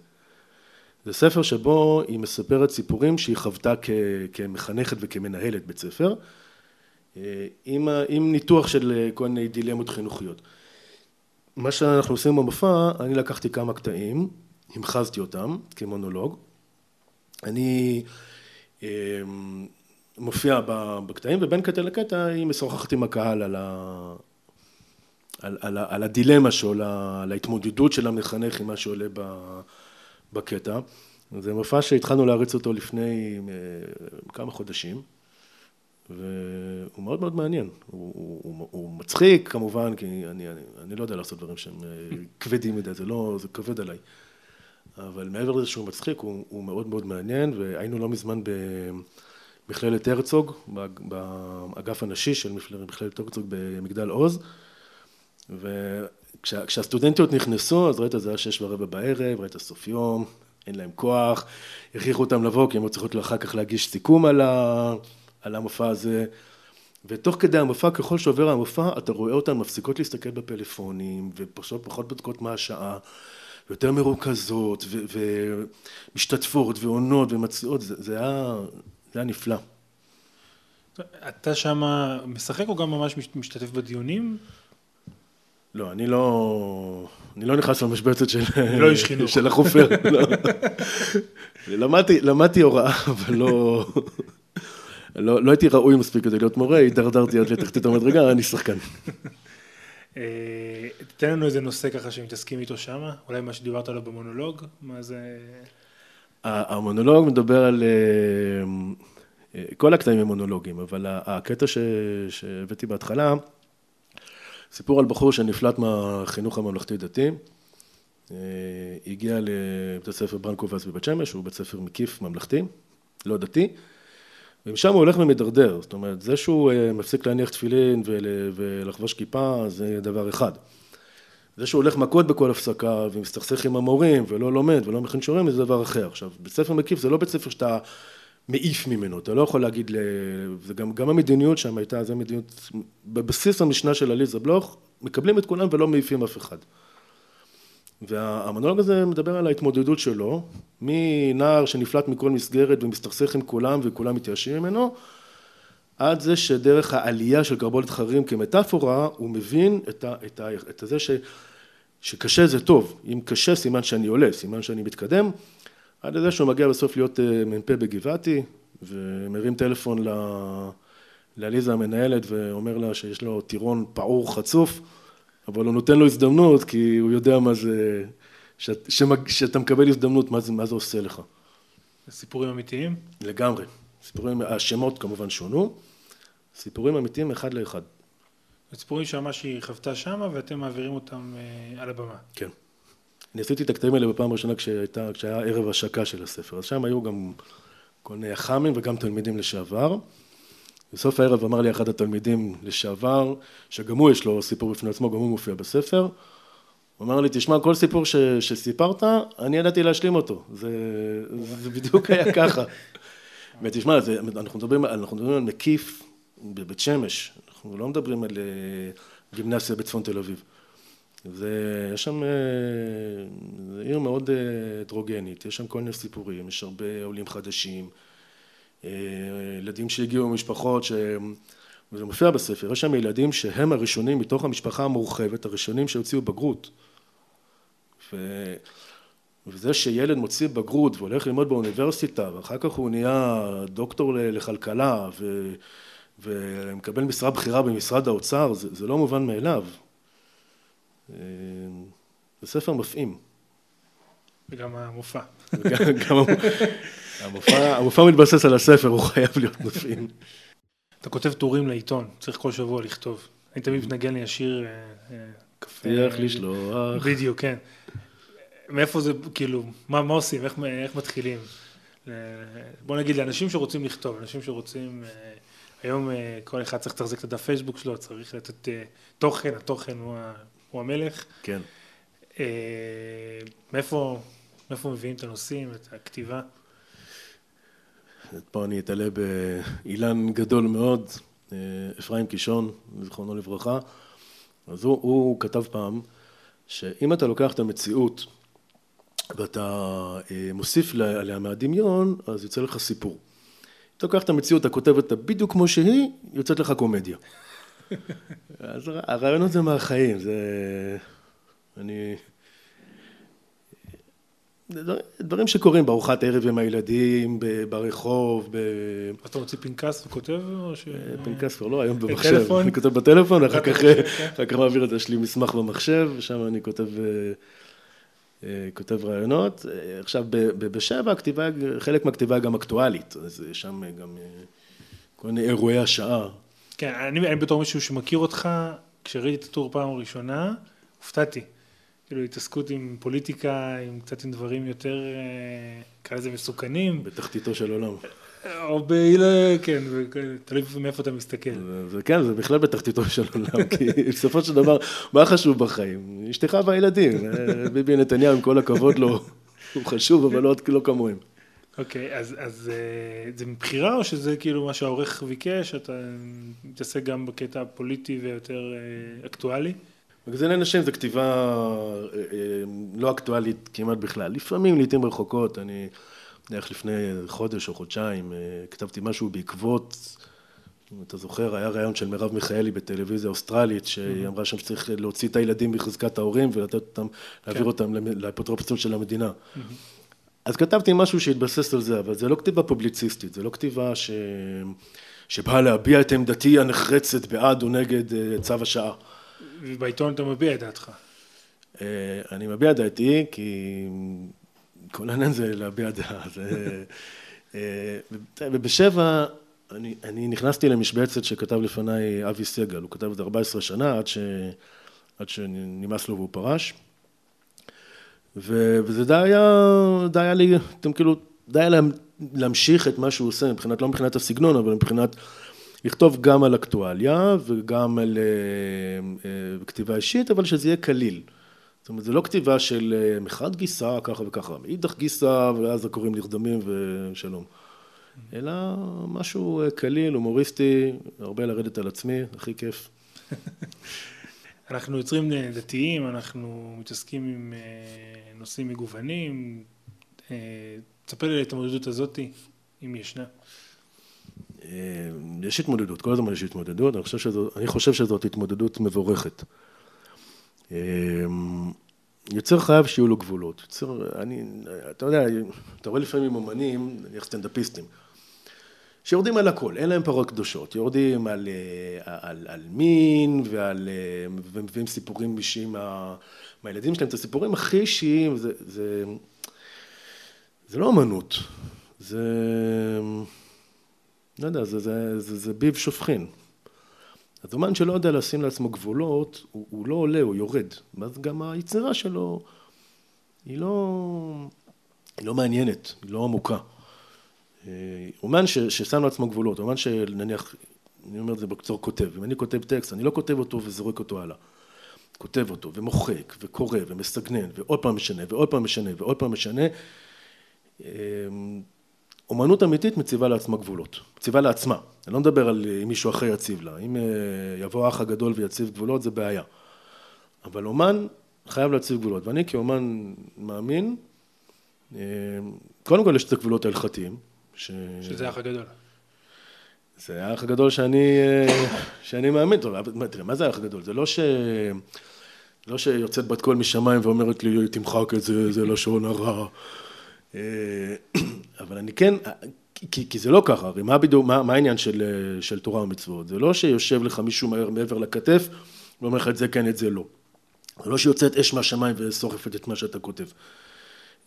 זה ספר שבו היא מספרת סיפורים שהיא חוותה כ, כמחנכת וכמנהלת בית ספר, אה, עם, עם ניתוח של אה, כל מיני דילמות חינוכיות. מה שאנחנו עושים במופע, אני לקחתי כמה קטעים, המחזתי אותם כמונולוג. אני אה, מופיע בקטעים, ובין קטע לקטע היא משוחחת עם הקהל על, ה... על, על, על הדילמה שעולה, על ההתמודדות של המחנך עם מה שעולה ב... בקטע. זה מופע שהתחלנו להריץ אותו לפני אה, כמה חודשים, והוא מאוד מאוד מעניין. הוא, הוא, הוא מצחיק כמובן, כי אני, אני, אני לא יודע לעשות דברים שהם אה, כבדים מדי, זה לא, זה כבד עליי. אבל מעבר לזה שהוא מצחיק, הוא, הוא מאוד מאוד מעניין, והיינו לא מזמן ב... מכללת הרצוג, באגף הנשי של מכללת הרצוג במגדל עוז, וכשהסטודנטיות נכנסו, אז ראית, זה היה שש ורבע בערב, ראית סוף יום, אין להם כוח, הכריחו אותם לבוא, כי הם היו צריכות אחר כך להגיש סיכום על, ה, על המופע הזה, ותוך כדי המופע, ככל שעובר המופע, אתה רואה אותן מפסיקות להסתכל בפלאפונים, ופשוט פחות בודקות מה השעה, יותר מרוכזות, ומשתתפות, ועונות, ומציעות, זה, זה היה... זה היה נפלא. אתה שם משחק או גם ממש משתתף בדיונים? לא, אני לא, אני לא נכנס למשבצת של, לא איש חינוך. של החופר. לא. למדתי, למדתי הוראה, אבל לא, לא, לא הייתי ראוי מספיק כדי להיות מורה, הידרדרתי עד לתחתית המדרגה, אני שחקן. אה, תן לנו איזה נושא ככה שמתעסקים איתו שם, אולי מה שדיברת עליו במונולוג, מה זה... המונולוג מדבר על, אה, כל הקטעים הם מונולוגים, אבל הקטע. שהבאתי בהתחלה, סיפור על בחור שנפלט מהחינוך הממלכתי-דתי, הגיע לבית הספר ברנקובס בבית שמש, הוא בית ספר מקיף ממלכתי, לא דתי, ומשם הוא הולך ומדרדר, זאת אומרת, זה שהוא מפסיק להניח תפילין ולחבוש כיפה זה דבר אחד. זה שהוא הולך מכות בכל הפסקה ומסתכסך עם המורים ולא לומד ולא מכין שיעורים זה דבר אחר. עכשיו, בית ספר מקיף זה לא בית ספר שאתה מעיף ממנו, אתה לא יכול להגיד, זה גם, גם המדיניות שם הייתה, זו מדיניות, בבסיס המשנה של עליזה בלוך, מקבלים את כולם ולא מעיפים אף אחד. והמונולוג הזה מדבר על ההתמודדות שלו, מנער שנפלט מכל מסגרת ומסתכסך עם כולם וכולם מתייאשים ממנו, עד זה שדרך העלייה של קרבולת חרירים כמטאפורה, הוא מבין את, ה, את, ה, את זה ש, שקשה זה טוב, אם קשה סימן שאני עולה, סימן שאני מתקדם, עד לזה שהוא מגיע בסוף להיות אה, מ"פ בגבעתי, ומרים טלפון לעליזה המנהלת ואומר לה שיש לו טירון פעור חצוף, אבל הוא נותן לו הזדמנות כי הוא יודע מה זה, שאתה מקבל הזדמנות, מה זה, מה זה עושה לך. סיפורים אמיתיים? לגמרי. סיפורים, השמות כמובן שונו, סיפורים אמיתיים אחד לאחד. סיפורים שממש היא חוותה שמה ואתם מעבירים אותם אה, על הבמה. כן. אני עשיתי את הקטעים האלה בפעם הראשונה כשהייתה, כשהיה ערב השקה של הספר, אז שם היו גם כל מיני אח"מים וגם תלמידים לשעבר. בסוף הערב אמר לי אחד התלמידים לשעבר, שגם הוא יש לו סיפור בפני עצמו, גם הוא מופיע בספר. הוא אמר לי, תשמע, כל סיפור ש, שסיפרת, אני ידעתי להשלים אותו. זה, זה בדיוק היה ככה. ותשמע, אנחנו מדברים, אנחנו מדברים על מקיף בבית שמש, אנחנו לא מדברים על אה, גימנסיה בצפון תל אביב. זה, יש שם, אה, זה עיר מאוד אה, הטרוגנית, יש שם כל מיני סיפורים, יש הרבה עולים חדשים, ילדים שהגיעו ממשפחות ש... וזה מופיע בספר, יש שם ילדים שהם הראשונים מתוך המשפחה המורחבת, הראשונים שהוציאו בגרות. ו... וזה שילד מוציא בגרות והולך ללמוד באוניברסיטה ואחר כך הוא נהיה דוקטור לכלכלה ו... ומקבל משרה בכירה במשרד האוצר, זה, זה לא מובן מאליו. אה, זה ספר מפעים. וגם המופע. גם המופע, המופע מתבסס על הספר, הוא חייב להיות מפעים. אתה כותב טורים לעיתון, צריך כל שבוע לכתוב. אני תמיד מתנגן לי השיר אה, אה, קפה. צריך לשלוח. בדיוק, כן. מאיפה זה, כאילו, מה, מה עושים, איך, איך מתחילים? בוא נגיד לאנשים שרוצים לכתוב, אנשים שרוצים, היום אה, כל אחד צריך לתחזק את הדף פייסבוק שלו, צריך לתת אה, תוכן, התוכן הוא, הוא המלך. כן. מאיפה, מאיפה מביאים את הנושאים, את הכתיבה? פה אני אתעלה באילן גדול מאוד, אפרים קישון, זיכרונו לברכה, אז הוא, הוא כתב פעם, שאם אתה לוקח את המציאות ואתה אה, מוסיף עליה מהדמיון, אז יוצא לך סיפור. אתה לוקח את המציאות, אתה כותב אותה בדיוק כמו שהיא, יוצאת לך קומדיה. אז הרעיונות זה מהחיים, זה... אני... דברים שקורים בארוחת ערב עם הילדים, ברחוב, ב... אתה מוציא פנקס וכותב או ש... אה, פנקס כבר לא, היום במחשב. אני כותב בטלפון, אחר כך מעביר את זה, יש לי מסמך במחשב, ושם אני כותב אה, אה, כותב רעיונות. אה, עכשיו, בשבע הכתיבה, חלק מהכתיבה גם אקטואלית, אז יש שם גם אה, כל מיני אירועי השעה. כן, אני, אני בתור מישהו שמכיר אותך, כשראיתי את הטור פעם ראשונה, הופתעתי. כאילו התעסקות עם פוליטיקה, עם קצת עם דברים יותר, נקרא לזה מסוכנים. בתחתיתו של עולם. או בהילה, כן, תלוי מאיפה אתה מסתכל. זה כן, זה בכלל בתחתיתו של עולם, כי בסופו של דבר, מה חשוב בחיים? אשתך והילדים. ביבי נתניהו, עם כל הכבוד לו, הוא חשוב, אבל לא, לא כמוהם. אוקיי, אז, אז אה, זה מבחירה או שזה כאילו מה שהעורך ביקש, אתה מתעסק גם בקטע הפוליטי ויותר אה, אקטואלי? מגזין לנשים זה כתיבה אה, לא אקטואלית כמעט בכלל. לפעמים, לעיתים רחוקות, אני... איך לפני חודש או חודשיים אה, כתבתי משהו בעקבות, אם אתה זוכר, היה ראיון של מרב מיכאלי בטלוויזיה אוסטרלית, שהיא אמרה שם שצריך להוציא את הילדים מחזקת ההורים ולתת אותם, להעביר כן. אותם לאפוטרופסות של המדינה. אז כתבתי משהו שהתבסס על זה, אבל זה לא כתיבה פובליציסטית, זה לא כתיבה ש... שבאה להביע את עמדתי הנחרצת בעד או נגד אה, צו השעה. ובעיתון אתה מביע את דעתך. אה, אני מביע דעתי כי כל העניין זה להביע דעה, אה, ובשבע, אני, אני נכנסתי למשבצת שכתב לפניי אבי סגל, הוא כתב את זה 14 שנה עד, ש, עד שנמאס לו והוא פרש. ו, וזה די היה, די היה לי, אתם כאילו, די היה להמשיך את מה שהוא עושה, מבחינת, לא מבחינת הסגנון, אבל מבחינת לכתוב גם על אקטואליה וגם על uh, uh, כתיבה אישית, אבל שזה יהיה קליל. זאת אומרת, זה לא כתיבה של uh, מחד גיסה, ככה וככה, מאידך גיסה, ואז הקוראים נרדמים ושלום. אלא משהו קליל, הומוריסטי, הרבה לרדת על עצמי, הכי כיף. אנחנו יוצרים דתיים, אנחנו מתעסקים עם נושאים מגוונים. תספר לי על ההתמודדות הזאתי, אם ישנה. אה, יש התמודדות, כל הזמן יש התמודדות, אני חושב, שזו, אני חושב שזאת התמודדות מבורכת. אה, יוצר חייב שיהיו לו גבולות. יוצר, אני, אתה יודע, אתה רואה לפעמים אומנים, נניח סטנדאפיסטים, שיורדים על הכל, אין להם פרות קדושות, יורדים על, אה, על, על מין ועל, ומביאים סיפורים אישיים מה, מהילדים שלהם, את הסיפורים הכי אישיים, זה, זה, זה לא אמנות, זה... לא יודע, זה, זה, זה, זה ביב שופכין. אז אומן שלא יודע לשים לעצמו גבולות, הוא, הוא לא עולה, הוא יורד. ואז גם היצירה שלו היא לא, היא לא מעניינת, היא לא עמוקה. אה, אומן ש, ששם לעצמו גבולות, אומן שנניח, אני אומר את זה בקצור כותב, אם אני כותב טקסט, אני לא כותב אותו וזורק אותו הלאה. כותב אותו ומוחק וקורא ומסגנן ועוד פעם משנה ועוד פעם משנה ועוד פעם משנה. אה, אומנות אמיתית מציבה לעצמה גבולות, מציבה לעצמה, אני לא מדבר על אם מישהו אחר יציב לה, אם אה, יבוא האח הגדול ויציב גבולות זה בעיה, אבל אומן חייב להציב גבולות, ואני כאומן מאמין, אה, קודם כל יש את הגבולות ההלכתיים, ש... שזה האח הגדול. זה האח הגדול שאני, אה, שאני מאמין, תראה, מה זה האח הגדול? זה לא ש... לא שיוצאת בת קול משמיים ואומרת לי, תמחק את זה, זה לשון הרע. אבל אני כן, כי, כי זה לא ככה, הרי מה בדיוק, מה, מה העניין של, של תורה ומצוות? זה לא שיושב לך מישהו מהר מעבר לכתף ואומר לך את זה כן, את זה לא. זה לא שיוצאת אש מהשמיים וסוחפת את מה שאתה כותב.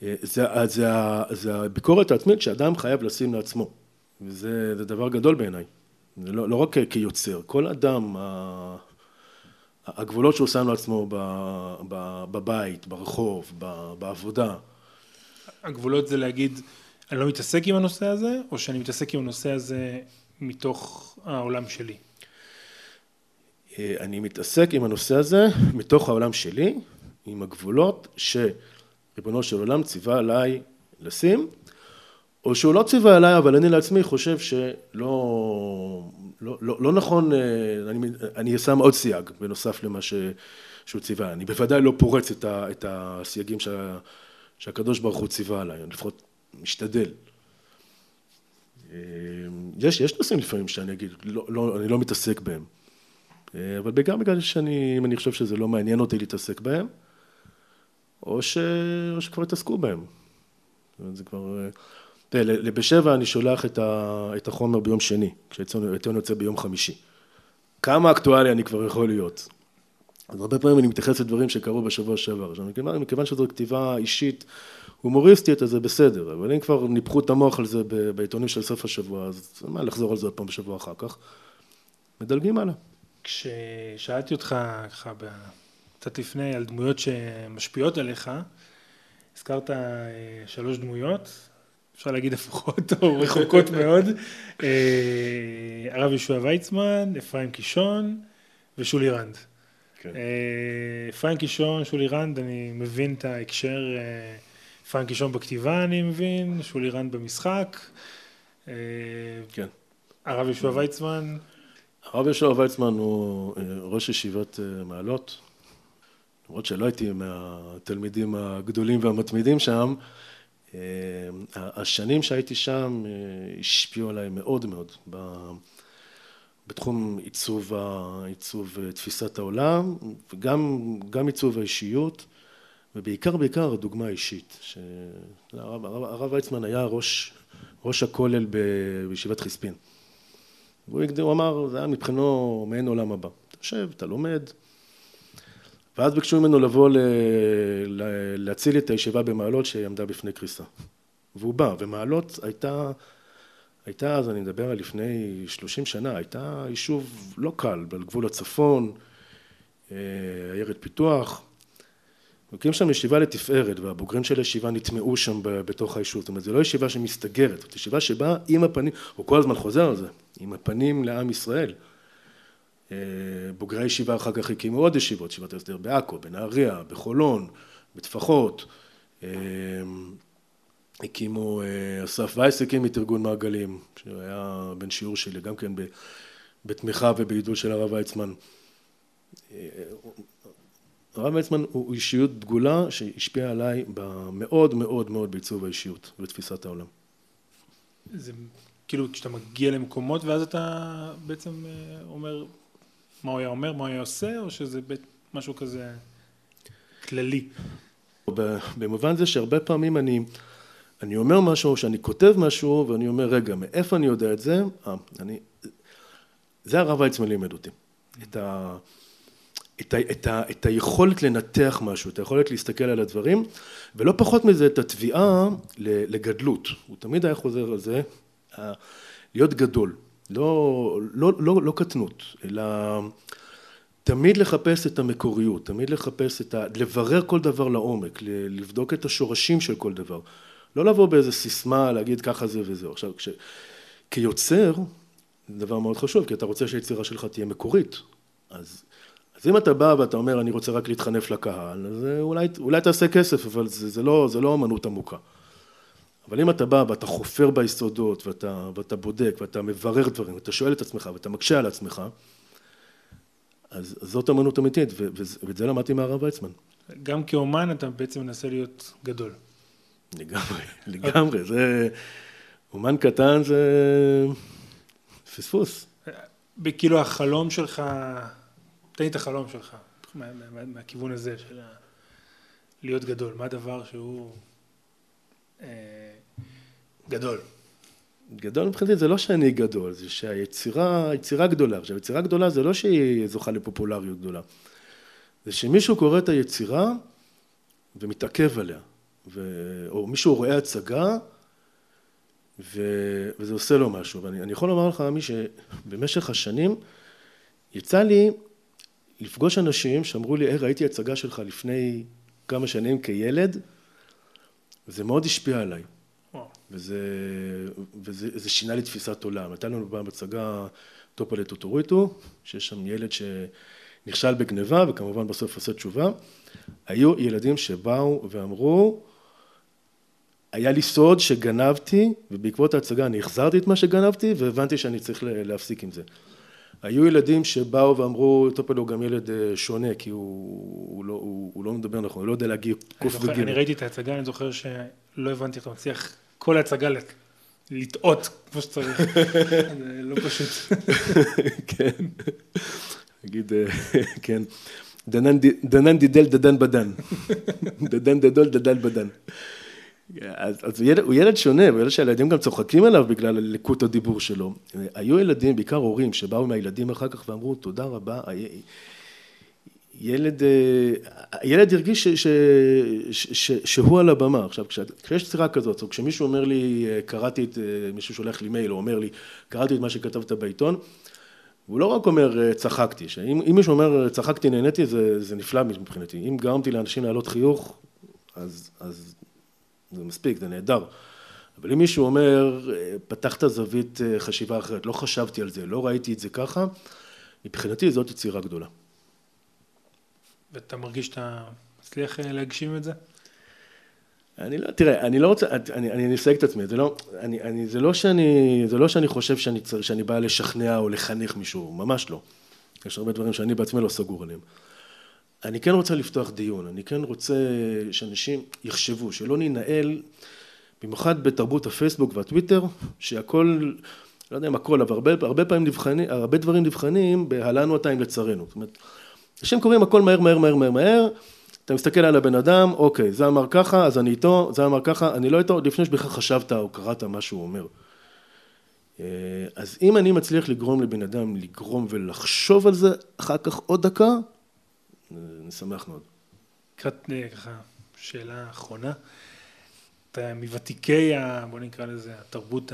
אה, זה, זה, זה הביקורת העצמית שאדם חייב לשים לעצמו, וזה דבר גדול בעיניי. זה לא, לא רק כיוצר, כל אדם, הגבולות שהוא שם לעצמו בבית, ברחוב, בעבודה, הגבולות זה להגיד, אני לא מתעסק עם הנושא הזה, או שאני מתעסק עם הנושא הזה מתוך העולם שלי? אה, אני מתעסק עם הנושא הזה מתוך העולם שלי, עם הגבולות שריבונו של עולם ציווה עליי לשים, או שהוא לא ציווה עליי, אבל אני לעצמי חושב שלא לא, לא, לא נכון, אה, אני, אני שם עוד סייג בנוסף למה ש, שהוא ציווה. אני בוודאי לא פורץ את, ה, את הסייגים שה, שהקדוש ברוך הוא ציווה עליי, לפחות משתדל. אה, יש, יש נושאים לפעמים שאני אגיד, לא, לא, אני לא מתעסק בהם, אה, אבל בעיקר בגלל שאני, אם אני חושב שזה לא מעניין אותי להתעסק בהם, או, ש, או שכבר התעסקו בהם. זה כבר... אה, תראה, לבשבע אני שולח את, ה, את החומר ביום שני, כשהעיתון יוצא ביום חמישי. כמה אקטואלי אני כבר יכול להיות? אז הרבה פעמים אני מתייחס לדברים שקרו בשבוע שעבר. עכשיו, מכיוון שזו כתיבה אישית הומוריסטית, אז זה בסדר, אבל אם כבר ניפחו את המוח על זה בעיתונים של סוף השבוע, אז מה לחזור על זה עוד פעם בשבוע אחר כך? מדלגים הלאה. כששאלתי אותך ככה קצת לפני על דמויות שמשפיעות עליך, הזכרת אה, שלוש דמויות, אפשר להגיד הפוכות או רחוקות מאוד, אה, הרב יהושע ויצמן, אפרים קישון ושולי רנד. כן. אפרים קישון, שולי רנד, אני מבין את ההקשר, אפרים קישון בכתיבה אני מבין, שולי רנד במשחק. אה, כן. הרב יהושע ויצמן. הרב יהושע ויצמן הוא ראש ישיבת מעלות, למרות שלא הייתי מהתלמידים הגדולים והמתמידים שם, השנים שהייתי שם השפיעו עליי מאוד מאוד. בתחום עיצוב, עיצוב אה, תפיסת העולם וגם עיצוב האישיות ובעיקר בעיקר הדוגמה האישית. שהרב, הרב, הרב ויצמן היה ראש, ראש הכולל בישיבת חיספין. והוא הגדיר, הוא אמר, זה היה מבחינו מעין עולם הבא. אתה יושב, אתה לומד, ואז ביקשו ממנו לבוא ל, ל, להציל את הישיבה במעלות שהיא עמדה בפני קריסה. והוא בא, ומעלות הייתה, הייתה אז, אני מדבר על לפני 30 שנה, הייתה יישוב לא קל, על גבול הצפון, אה, עיירת פיתוח, הקים שם ישיבה לתפארת, והבוגרים של הישיבה נטמעו שם בתוך היישוב, זאת אומרת, זו לא ישיבה שמסתגרת, זאת ישיבה שבאה עם הפנים, הוא כל הזמן חוזר על זה, עם הפנים לעם ישראל. אה, בוגרי הישיבה אחר כך הקימו עוד ישיבות, ישיבת ההסדר בעכו, בנהריה, בחולון, בטפחות. אה, הקימו, אה, אסף וייס הקים את ארגון מעגלים, שהיה בן שיעור שלי, גם כן בתמיכה ובעידוד של הרב ויצמן. הרב ויצמן הוא אישיות דגולה שהשפיעה עליי מאוד מאוד מאוד בעיצוב האישיות ובתפיסת העולם. זה כאילו כשאתה מגיע למקומות ואז אתה בעצם אומר מה הוא היה אומר, מה הוא היה עושה, או שזה משהו כזה כללי? במובן זה שהרבה פעמים אני, אני אומר משהו, שאני כותב משהו, ואני אומר, רגע, מאיפה אני יודע את זה? אה, אני... זה הרב ויצמן לימד אותי. את, ה, את, ה, את, ה, את היכולת לנתח משהו, את היכולת להסתכל על הדברים, ולא פחות מזה, את התביעה לגדלות. הוא תמיד היה חוזר על זה, להיות גדול. לא, לא, לא, לא קטנות, אלא תמיד לחפש את המקוריות, תמיד לחפש את ה... לברר כל דבר לעומק, לבדוק את השורשים של כל דבר. לא לבוא באיזה סיסמה, להגיד ככה זה וזהו. עכשיו, כש... כיוצר, זה דבר מאוד חשוב, כי אתה רוצה שהיצירה שלך תהיה מקורית. אז, אז אם אתה בא ואתה אומר, אני רוצה רק להתחנף לקהל, אז אולי, אולי תעשה כסף, אבל זה, זה לא, זה לא אמנות עמוקה. אבל אם אתה בא ואתה חופר ביסודות ואתה, ואתה בודק ואתה מברר דברים ואתה שואל את עצמך ואתה מקשה על עצמך, אז, אז זאת אמנות אמיתית ואת זה למדתי מהרב ויצמן. גם כאומן אתה בעצם מנסה להיות גדול. לגמרי, לגמרי, זה אומן קטן זה פספוס. כאילו החלום שלך, תן לי את החלום שלך, מה, מה, מהכיוון הזה של להיות גדול, מה הדבר שהוא אה, גדול. גדול מבחינתי זה לא שאני גדול, זה שהיצירה, יצירה גדולה. עכשיו, יצירה גדולה זה לא שהיא זוכה לפופולריות גדולה. זה שמישהו קורא את היצירה ומתעכב עליה. ו... או מישהו רואה הצגה ו... וזה עושה לו משהו. ואני יכול לומר לך, מי שבמשך השנים יצא לי לפגוש אנשים שאמרו לי, היי, ראיתי הצגה שלך לפני כמה שנים כילד, וזה מאוד השפיע עליי. וזה, וזה וזה שינה לי תפיסת עולם. הייתה לנו פעם הצגה טופלה טוטוריטו, שיש שם ילד שנכשל בגניבה וכמובן בסוף עושה תשובה. היו ילדים שבאו ואמרו, היה לי סוד שגנבתי ובעקבות ההצגה אני החזרתי את מה שגנבתי והבנתי שאני צריך להפסיק עם זה. היו ילדים שבאו ואמרו, טופל הוא גם ילד אה, שונה, כי הוא, הוא, לא, הוא, הוא לא מדבר נכון, הוא לא יודע להגיע קוף וגיל. אני ראיתי את ההצגה, אני זוכר שלא הבנתי איך אתה מצליח כל ההצגה לטעות כמו שצריך, זה לא פשוט. כן, נגיד, אה, כן, דנן דידל דדן בדן, דדן דדול דדל בדן. אז, אז הוא, ילד, הוא ילד שונה, הוא ילד שהילדים גם צוחקים עליו בגלל לקות הדיבור שלו. היו ילדים, בעיקר הורים, שבאו עם הילדים אחר כך ואמרו, תודה רבה, ילד, הילד הרגיש ש, ש, ש, ש, שהוא על הבמה. עכשיו, כשיש צירה כזאת, או כשמישהו אומר לי, קראתי את, מישהו שולח לי מייל, או אומר לי, קראתי את מה שכתבת בעיתון, הוא לא רק אומר צחקתי, אם מישהו אומר צחקתי נהניתי זה, זה נפלא מבחינתי, אם גרמתי לאנשים להעלות חיוך אז, אז זה מספיק, זה נהדר. אבל אם מישהו אומר, פתחת זווית חשיבה אחרת, לא חשבתי על זה, לא ראיתי את זה ככה, מבחינתי זאת יצירה גדולה. ואתה מרגיש שאתה מצליח להגשים את זה? אני לא, תראה, אני לא רוצה, אני, אני אסייג את עצמי, זה לא, אני, אני, זה לא שאני, זה לא שאני חושב שאני, שאני בא לשכנע או לחנך מישהו, ממש לא. יש הרבה דברים שאני בעצמי לא סגור עליהם. אני כן רוצה לפתוח דיון, אני כן רוצה שאנשים יחשבו, שלא ננהל, במיוחד בתרבות הפייסבוק והטוויטר, שהכל, לא יודע אם הכל, אבל הרבה, הרבה פעמים נבחנים, הרבה דברים נבחנים בהלנו עתיים לצרינו. זאת אומרת, אנשים קוראים הכל מהר, מהר, מהר, מהר, מהר, אתה מסתכל על הבן אדם, אוקיי, זה אמר ככה, אז אני איתו, זה אמר ככה, אני לא איתו, לפני שבכלל חשבת או קראת מה שהוא אומר. אה, אז אם אני מצליח לגרום לבן אדם לגרום ולחשוב על זה, אחר כך עוד דקה, אני שמח מאוד. לקראת אה, ככה שאלה אחרונה, אתה מוותיקי, ה, בוא נקרא לזה, התרבות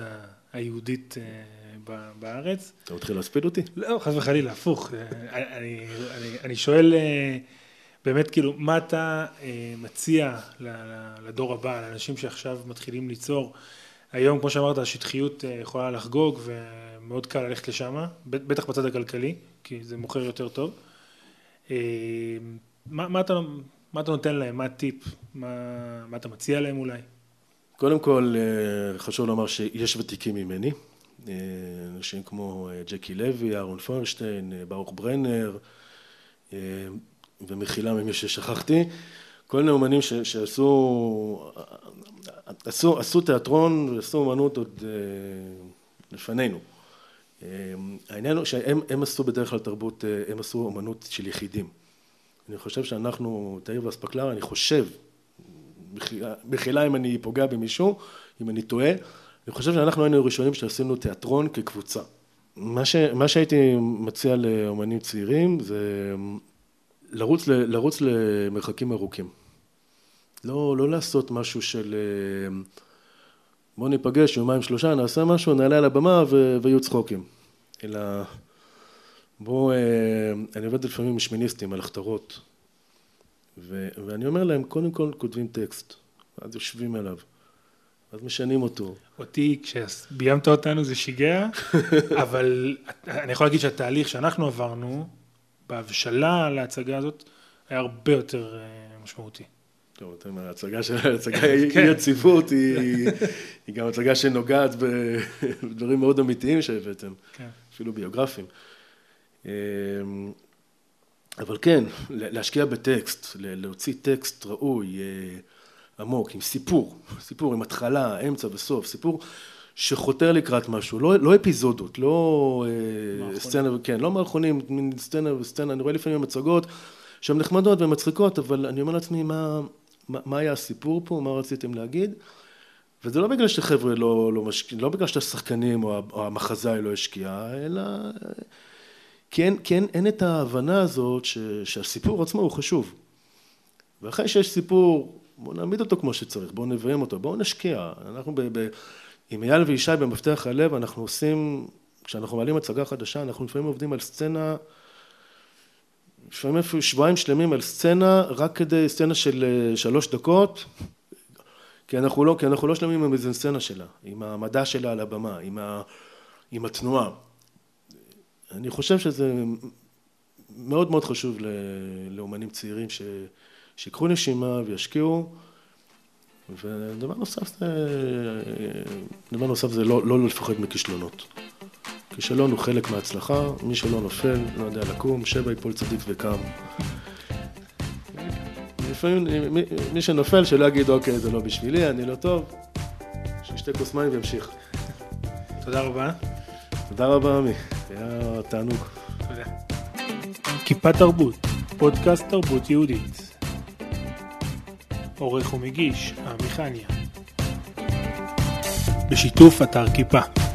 היהודית אה, בארץ. אתה מתחיל להספיד אותי? לא, חס וחלילה, הפוך. אה, אני, אני, אני שואל באמת, כאילו, מה אתה מציע לדור הבא, לאנשים שעכשיו מתחילים ליצור? היום, כמו שאמרת, השטחיות יכולה לחגוג ומאוד קל ללכת לשם, בטח בצד הכלכלי, כי זה מוכר יותר טוב. אה, מה, מה, אתה, מה אתה נותן להם? מה הטיפ? מה, מה אתה מציע להם אולי? קודם כל, אה, חשוב לומר שיש ותיקים ממני. אה, אנשים כמו ג'קי לוי, אהרון פוירשטיין, ברוך ברנר, ומחילה ממי ששכחתי. כל מיני אומנים ש- שעשו עשו, עשו תיאטרון ועשו אומנות עוד לפנינו. אה, העניין הוא שהם הם עשו בדרך כלל תרבות, אה, הם עשו אומנות של יחידים. אני חושב שאנחנו, תאיר ואספקלר, אני חושב, מחילה- אם אני פוגע במישהו, אם אני טועה, אני חושב שאנחנו היינו הראשונים שעשינו תיאטרון כקבוצה. מה, ש, מה שהייתי מציע לאומנים צעירים זה לרוץ, ל- לרוץ למרחקים ארוכים. לא, לא לעשות משהו של בוא ניפגש יומיים שלושה, נעשה משהו, נעלה על הבמה ו- ויהיו צחוקים. אלא בואו, אה, אני עובד לפעמים עם שמיניסטים על הכתרות, ו- ואני אומר להם, קודם כל כותבים טקסט, אז יושבים עליו, אז משנים אותו. אותי, כשביימת אותנו זה שיגע, אבל אני יכול להגיד שהתהליך שאנחנו עברנו, בהבשלה להצגה הזאת, היה הרבה יותר אה, משמעותי. טוב, אתם, ההצגה של ההצגה היא כן. אי יציבות, היא, גם הצגה שנוגעת בדברים מאוד אמיתיים שהבאתם, כן. אפילו ביוגרפיים. אמ, אבל כן, להשקיע בטקסט, להוציא טקסט ראוי, אה, עמוק, עם סיפור, סיפור עם התחלה, אמצע וסוף, סיפור שחותר לקראת משהו, לא, לא אפיזודות, לא אה, מערכונים. סצנה, כן, לא מערכונים, מין סצנה וסצנה, אני רואה לפעמים מצגות שהן נחמדות ומצחיקות, אבל אני אומר לעצמי, מה, מה, היה הסיפור פה, מה רציתם להגיד? וזה לא בגלל שחבר'ה לא, לא משקיעים, לא בגלל שהשחקנים או, המחזאי לא השקיע, אלא כי אין, כי אין את ההבנה הזאת ש, שהסיפור עצמו הוא חשוב. ואחרי שיש סיפור, בואו נעמיד אותו כמו שצריך, בואו נביים אותו, בואו נשקיע. אנחנו ב, ב, עם אייל וישי במפתח הלב, אנחנו עושים, כשאנחנו מעלים הצגה חדשה, אנחנו לפעמים עובדים על סצנה, לפעמים אפילו שבועיים שלמים על סצנה, רק כדי סצנה של אה, שלוש דקות, כי אנחנו לא, כי אנחנו לא שלמים עם איזה סצנה שלה, עם המדע שלה על הבמה, עם, ה, עם התנועה. אני חושב שזה מאוד מאוד חשוב לאומנים צעירים ש, שיקחו נשימה וישקיעו. ודבר נוסף זה, דבר נוסף זה לא, לא לפחד מכישלונות. כישלון הוא חלק מההצלחה, מי שלא נופל, לא יודע לקום, שבע יפול צדיק וקם. לפעמים מי, מי שנופל שלא יגיד אוקיי זה לא בשבילי, אני לא טוב, שישתה כוס מים וימשיך. תודה רבה. תודה רבה עמי, היה תענוג. תודה. כיפה תרבות, פודקאסט תרבות יהודית. עורך ומגיש, עמי חניה. בשיתוף אתר כיפה.